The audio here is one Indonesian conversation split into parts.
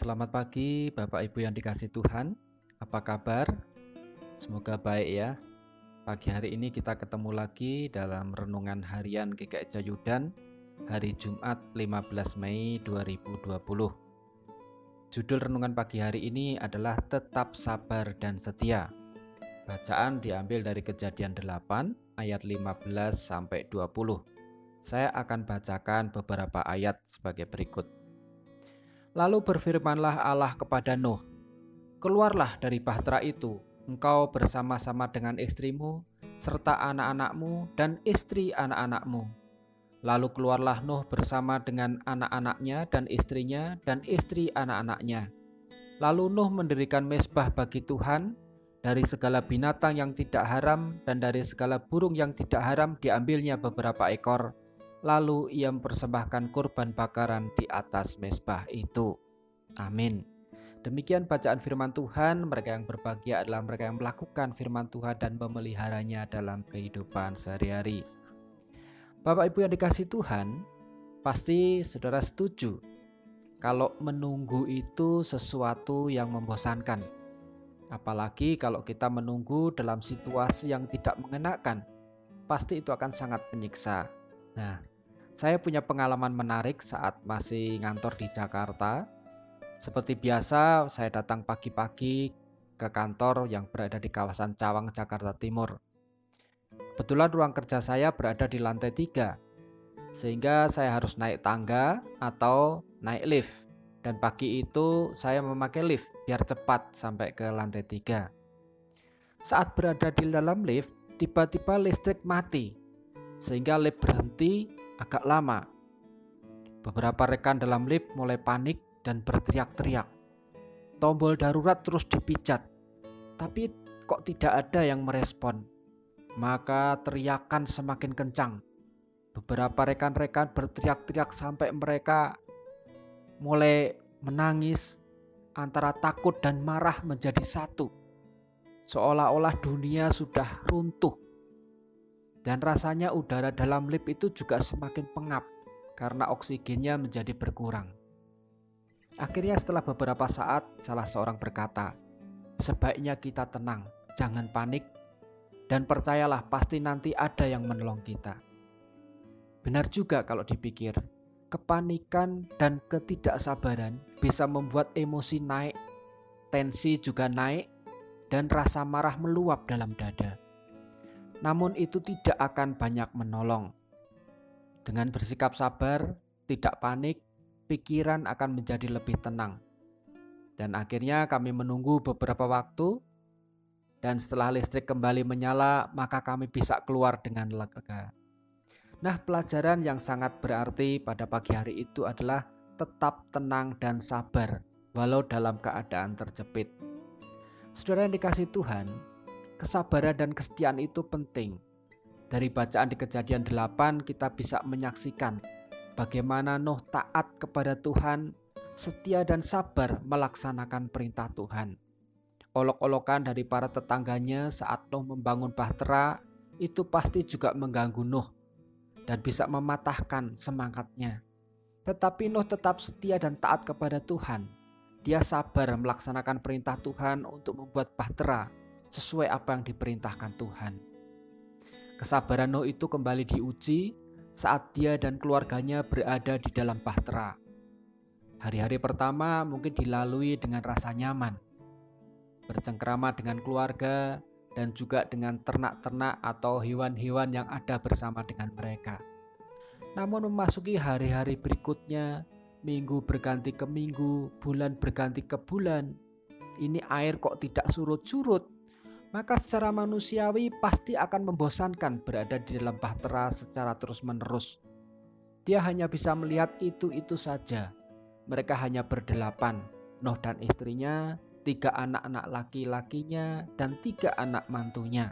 Selamat pagi Bapak Ibu yang dikasih Tuhan. Apa kabar? Semoga baik ya. Pagi hari ini kita ketemu lagi dalam Renungan Harian GKI Jayudan Hari Jumat 15 Mei 2020 Judul renungan pagi hari ini adalah Tetap Sabar dan Setia. Bacaan diambil dari kejadian 8 ayat 15 sampai 20 Saya akan bacakan beberapa ayat sebagai berikut Lalu berfirmanlah Allah kepada Nuh, Keluarlah dari bahtera itu, engkau bersama-sama dengan istrimu, serta anak-anakmu dan istri anak-anakmu. Lalu keluarlah Nuh bersama dengan anak-anaknya dan istrinya dan istri anak-anaknya. Lalu Nuh mendirikan mesbah bagi Tuhan, dari segala binatang yang tidak haram dan dari segala burung yang tidak haram diambilnya beberapa ekor Lalu ia mempersembahkan kurban bakaran di atas mesbah itu. Amin. Demikian bacaan firman Tuhan. Mereka yang berbahagia adalah mereka yang melakukan firman Tuhan dan memeliharanya dalam kehidupan sehari-hari. Bapak Ibu yang dikasih Tuhan, pasti saudara setuju kalau menunggu itu sesuatu yang membosankan. Apalagi kalau kita menunggu dalam situasi yang tidak mengenakan, pasti itu akan sangat menyiksa. Nah, saya punya pengalaman menarik saat masih ngantor di Jakarta. Seperti biasa, saya datang pagi-pagi ke kantor yang berada di kawasan Cawang, Jakarta Timur. Kebetulan ruang kerja saya berada di lantai tiga, sehingga saya harus naik tangga atau naik lift. Dan pagi itu saya memakai lift biar cepat sampai ke lantai tiga. Saat berada di dalam lift, tiba-tiba listrik mati, sehingga lift berhenti agak lama. Beberapa rekan dalam lift mulai panik dan berteriak-teriak. Tombol darurat terus dipijat, tapi kok tidak ada yang merespon. Maka teriakan semakin kencang. Beberapa rekan-rekan berteriak-teriak sampai mereka mulai menangis antara takut dan marah menjadi satu. Seolah-olah dunia sudah runtuh dan rasanya udara dalam lift itu juga semakin pengap karena oksigennya menjadi berkurang. Akhirnya setelah beberapa saat salah seorang berkata, sebaiknya kita tenang, jangan panik, dan percayalah pasti nanti ada yang menolong kita. Benar juga kalau dipikir, kepanikan dan ketidaksabaran bisa membuat emosi naik, tensi juga naik, dan rasa marah meluap dalam dada namun itu tidak akan banyak menolong. Dengan bersikap sabar, tidak panik, pikiran akan menjadi lebih tenang. Dan akhirnya kami menunggu beberapa waktu dan setelah listrik kembali menyala, maka kami bisa keluar dengan lega. Nah, pelajaran yang sangat berarti pada pagi hari itu adalah tetap tenang dan sabar walau dalam keadaan terjepit. Saudara yang dikasih Tuhan, kesabaran dan kesetiaan itu penting. Dari bacaan di kejadian 8 kita bisa menyaksikan bagaimana Nuh taat kepada Tuhan, setia dan sabar melaksanakan perintah Tuhan. Olok-olokan dari para tetangganya saat Nuh membangun bahtera itu pasti juga mengganggu Nuh dan bisa mematahkan semangatnya. Tetapi Nuh tetap setia dan taat kepada Tuhan. Dia sabar melaksanakan perintah Tuhan untuk membuat bahtera sesuai apa yang diperintahkan Tuhan. Kesabaran Nuh itu kembali diuji saat dia dan keluarganya berada di dalam bahtera. Hari-hari pertama mungkin dilalui dengan rasa nyaman, bercengkrama dengan keluarga, dan juga dengan ternak-ternak atau hewan-hewan yang ada bersama dengan mereka. Namun memasuki hari-hari berikutnya, minggu berganti ke minggu, bulan berganti ke bulan, ini air kok tidak surut-surut, maka secara manusiawi pasti akan membosankan berada di dalam bahtera secara terus-menerus. Dia hanya bisa melihat itu-itu saja. Mereka hanya berdelapan, Noh dan istrinya, tiga anak-anak laki-lakinya, dan tiga anak mantunya.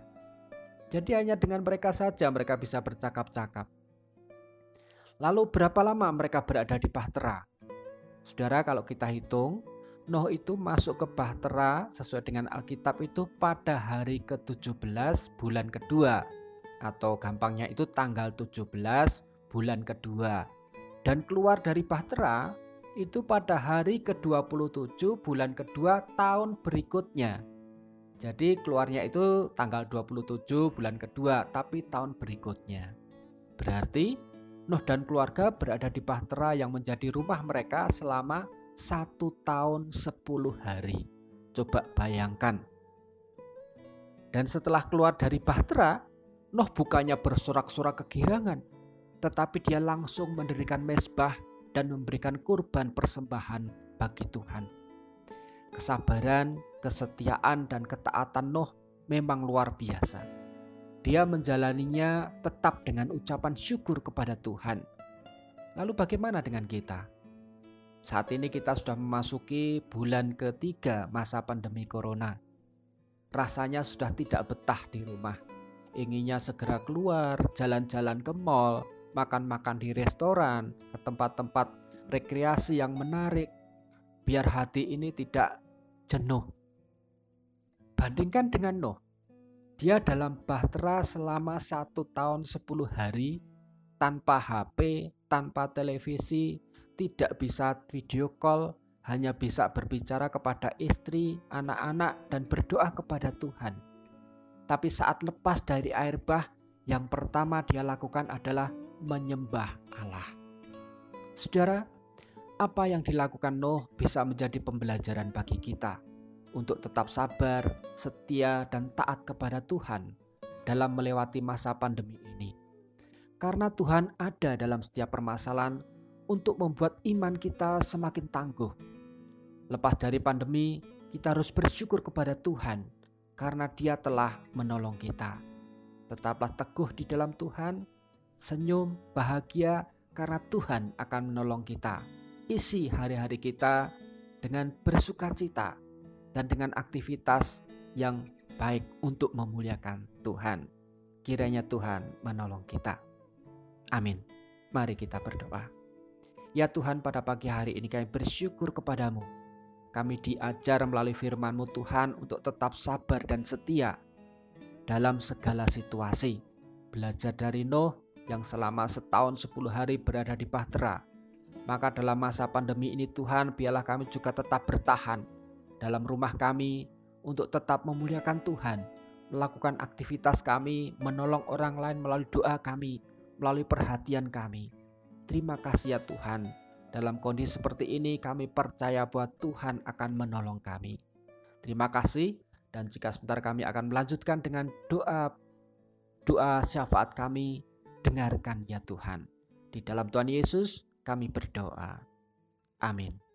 Jadi hanya dengan mereka saja mereka bisa bercakap-cakap. Lalu berapa lama mereka berada di bahtera? Saudara kalau kita hitung, Nuh itu masuk ke Bahtera sesuai dengan Alkitab itu pada hari ke-17 bulan kedua atau gampangnya itu tanggal 17 bulan kedua. Dan keluar dari Bahtera itu pada hari ke-27 bulan kedua tahun berikutnya. Jadi keluarnya itu tanggal 27 bulan kedua tapi tahun berikutnya. Berarti Nuh dan keluarga berada di Bahtera yang menjadi rumah mereka selama satu tahun sepuluh hari. Coba bayangkan. Dan setelah keluar dari Bahtera, Nuh bukannya bersorak-sorak kegirangan, tetapi dia langsung mendirikan mesbah dan memberikan kurban persembahan bagi Tuhan. Kesabaran, kesetiaan, dan ketaatan Nuh memang luar biasa. Dia menjalaninya tetap dengan ucapan syukur kepada Tuhan. Lalu, bagaimana dengan kita? Saat ini kita sudah memasuki bulan ketiga masa pandemi Corona. Rasanya sudah tidak betah di rumah, inginnya segera keluar, jalan-jalan ke mall, makan-makan di restoran, ke tempat-tempat rekreasi yang menarik, biar hati ini tidak jenuh. Bandingkan dengan Nuh, dia dalam bahtera selama satu tahun sepuluh hari, tanpa HP, tanpa televisi, tidak bisa video call, hanya bisa berbicara kepada istri, anak-anak, dan berdoa kepada Tuhan. Tapi saat lepas dari air bah, yang pertama dia lakukan adalah menyembah Allah. Saudara, apa yang dilakukan Nuh bisa menjadi pembelajaran bagi kita untuk tetap sabar, setia, dan taat kepada Tuhan dalam melewati masa pandemi ini. Karena Tuhan ada dalam setiap permasalahan untuk membuat iman kita semakin tangguh. Lepas dari pandemi, kita harus bersyukur kepada Tuhan karena Dia telah menolong kita. Tetaplah teguh di dalam Tuhan, senyum, bahagia karena Tuhan akan menolong kita. Isi hari-hari kita dengan bersuka cita dan dengan aktivitas yang baik untuk memuliakan Tuhan. Kiranya Tuhan menolong kita. Amin. Mari kita berdoa. Ya Tuhan pada pagi hari ini kami bersyukur kepadamu. Kami diajar melalui firman-Mu Tuhan untuk tetap sabar dan setia dalam segala situasi. Belajar dari Nuh yang selama setahun sepuluh hari berada di Bahtera. Maka dalam masa pandemi ini Tuhan biarlah kami juga tetap bertahan dalam rumah kami untuk tetap memuliakan Tuhan, melakukan aktivitas kami, menolong orang lain melalui doa kami, melalui perhatian kami. Terima kasih ya Tuhan. Dalam kondisi seperti ini kami percaya bahwa Tuhan akan menolong kami. Terima kasih dan jika sebentar kami akan melanjutkan dengan doa doa syafaat kami dengarkan ya Tuhan. Di dalam Tuhan Yesus kami berdoa. Amin.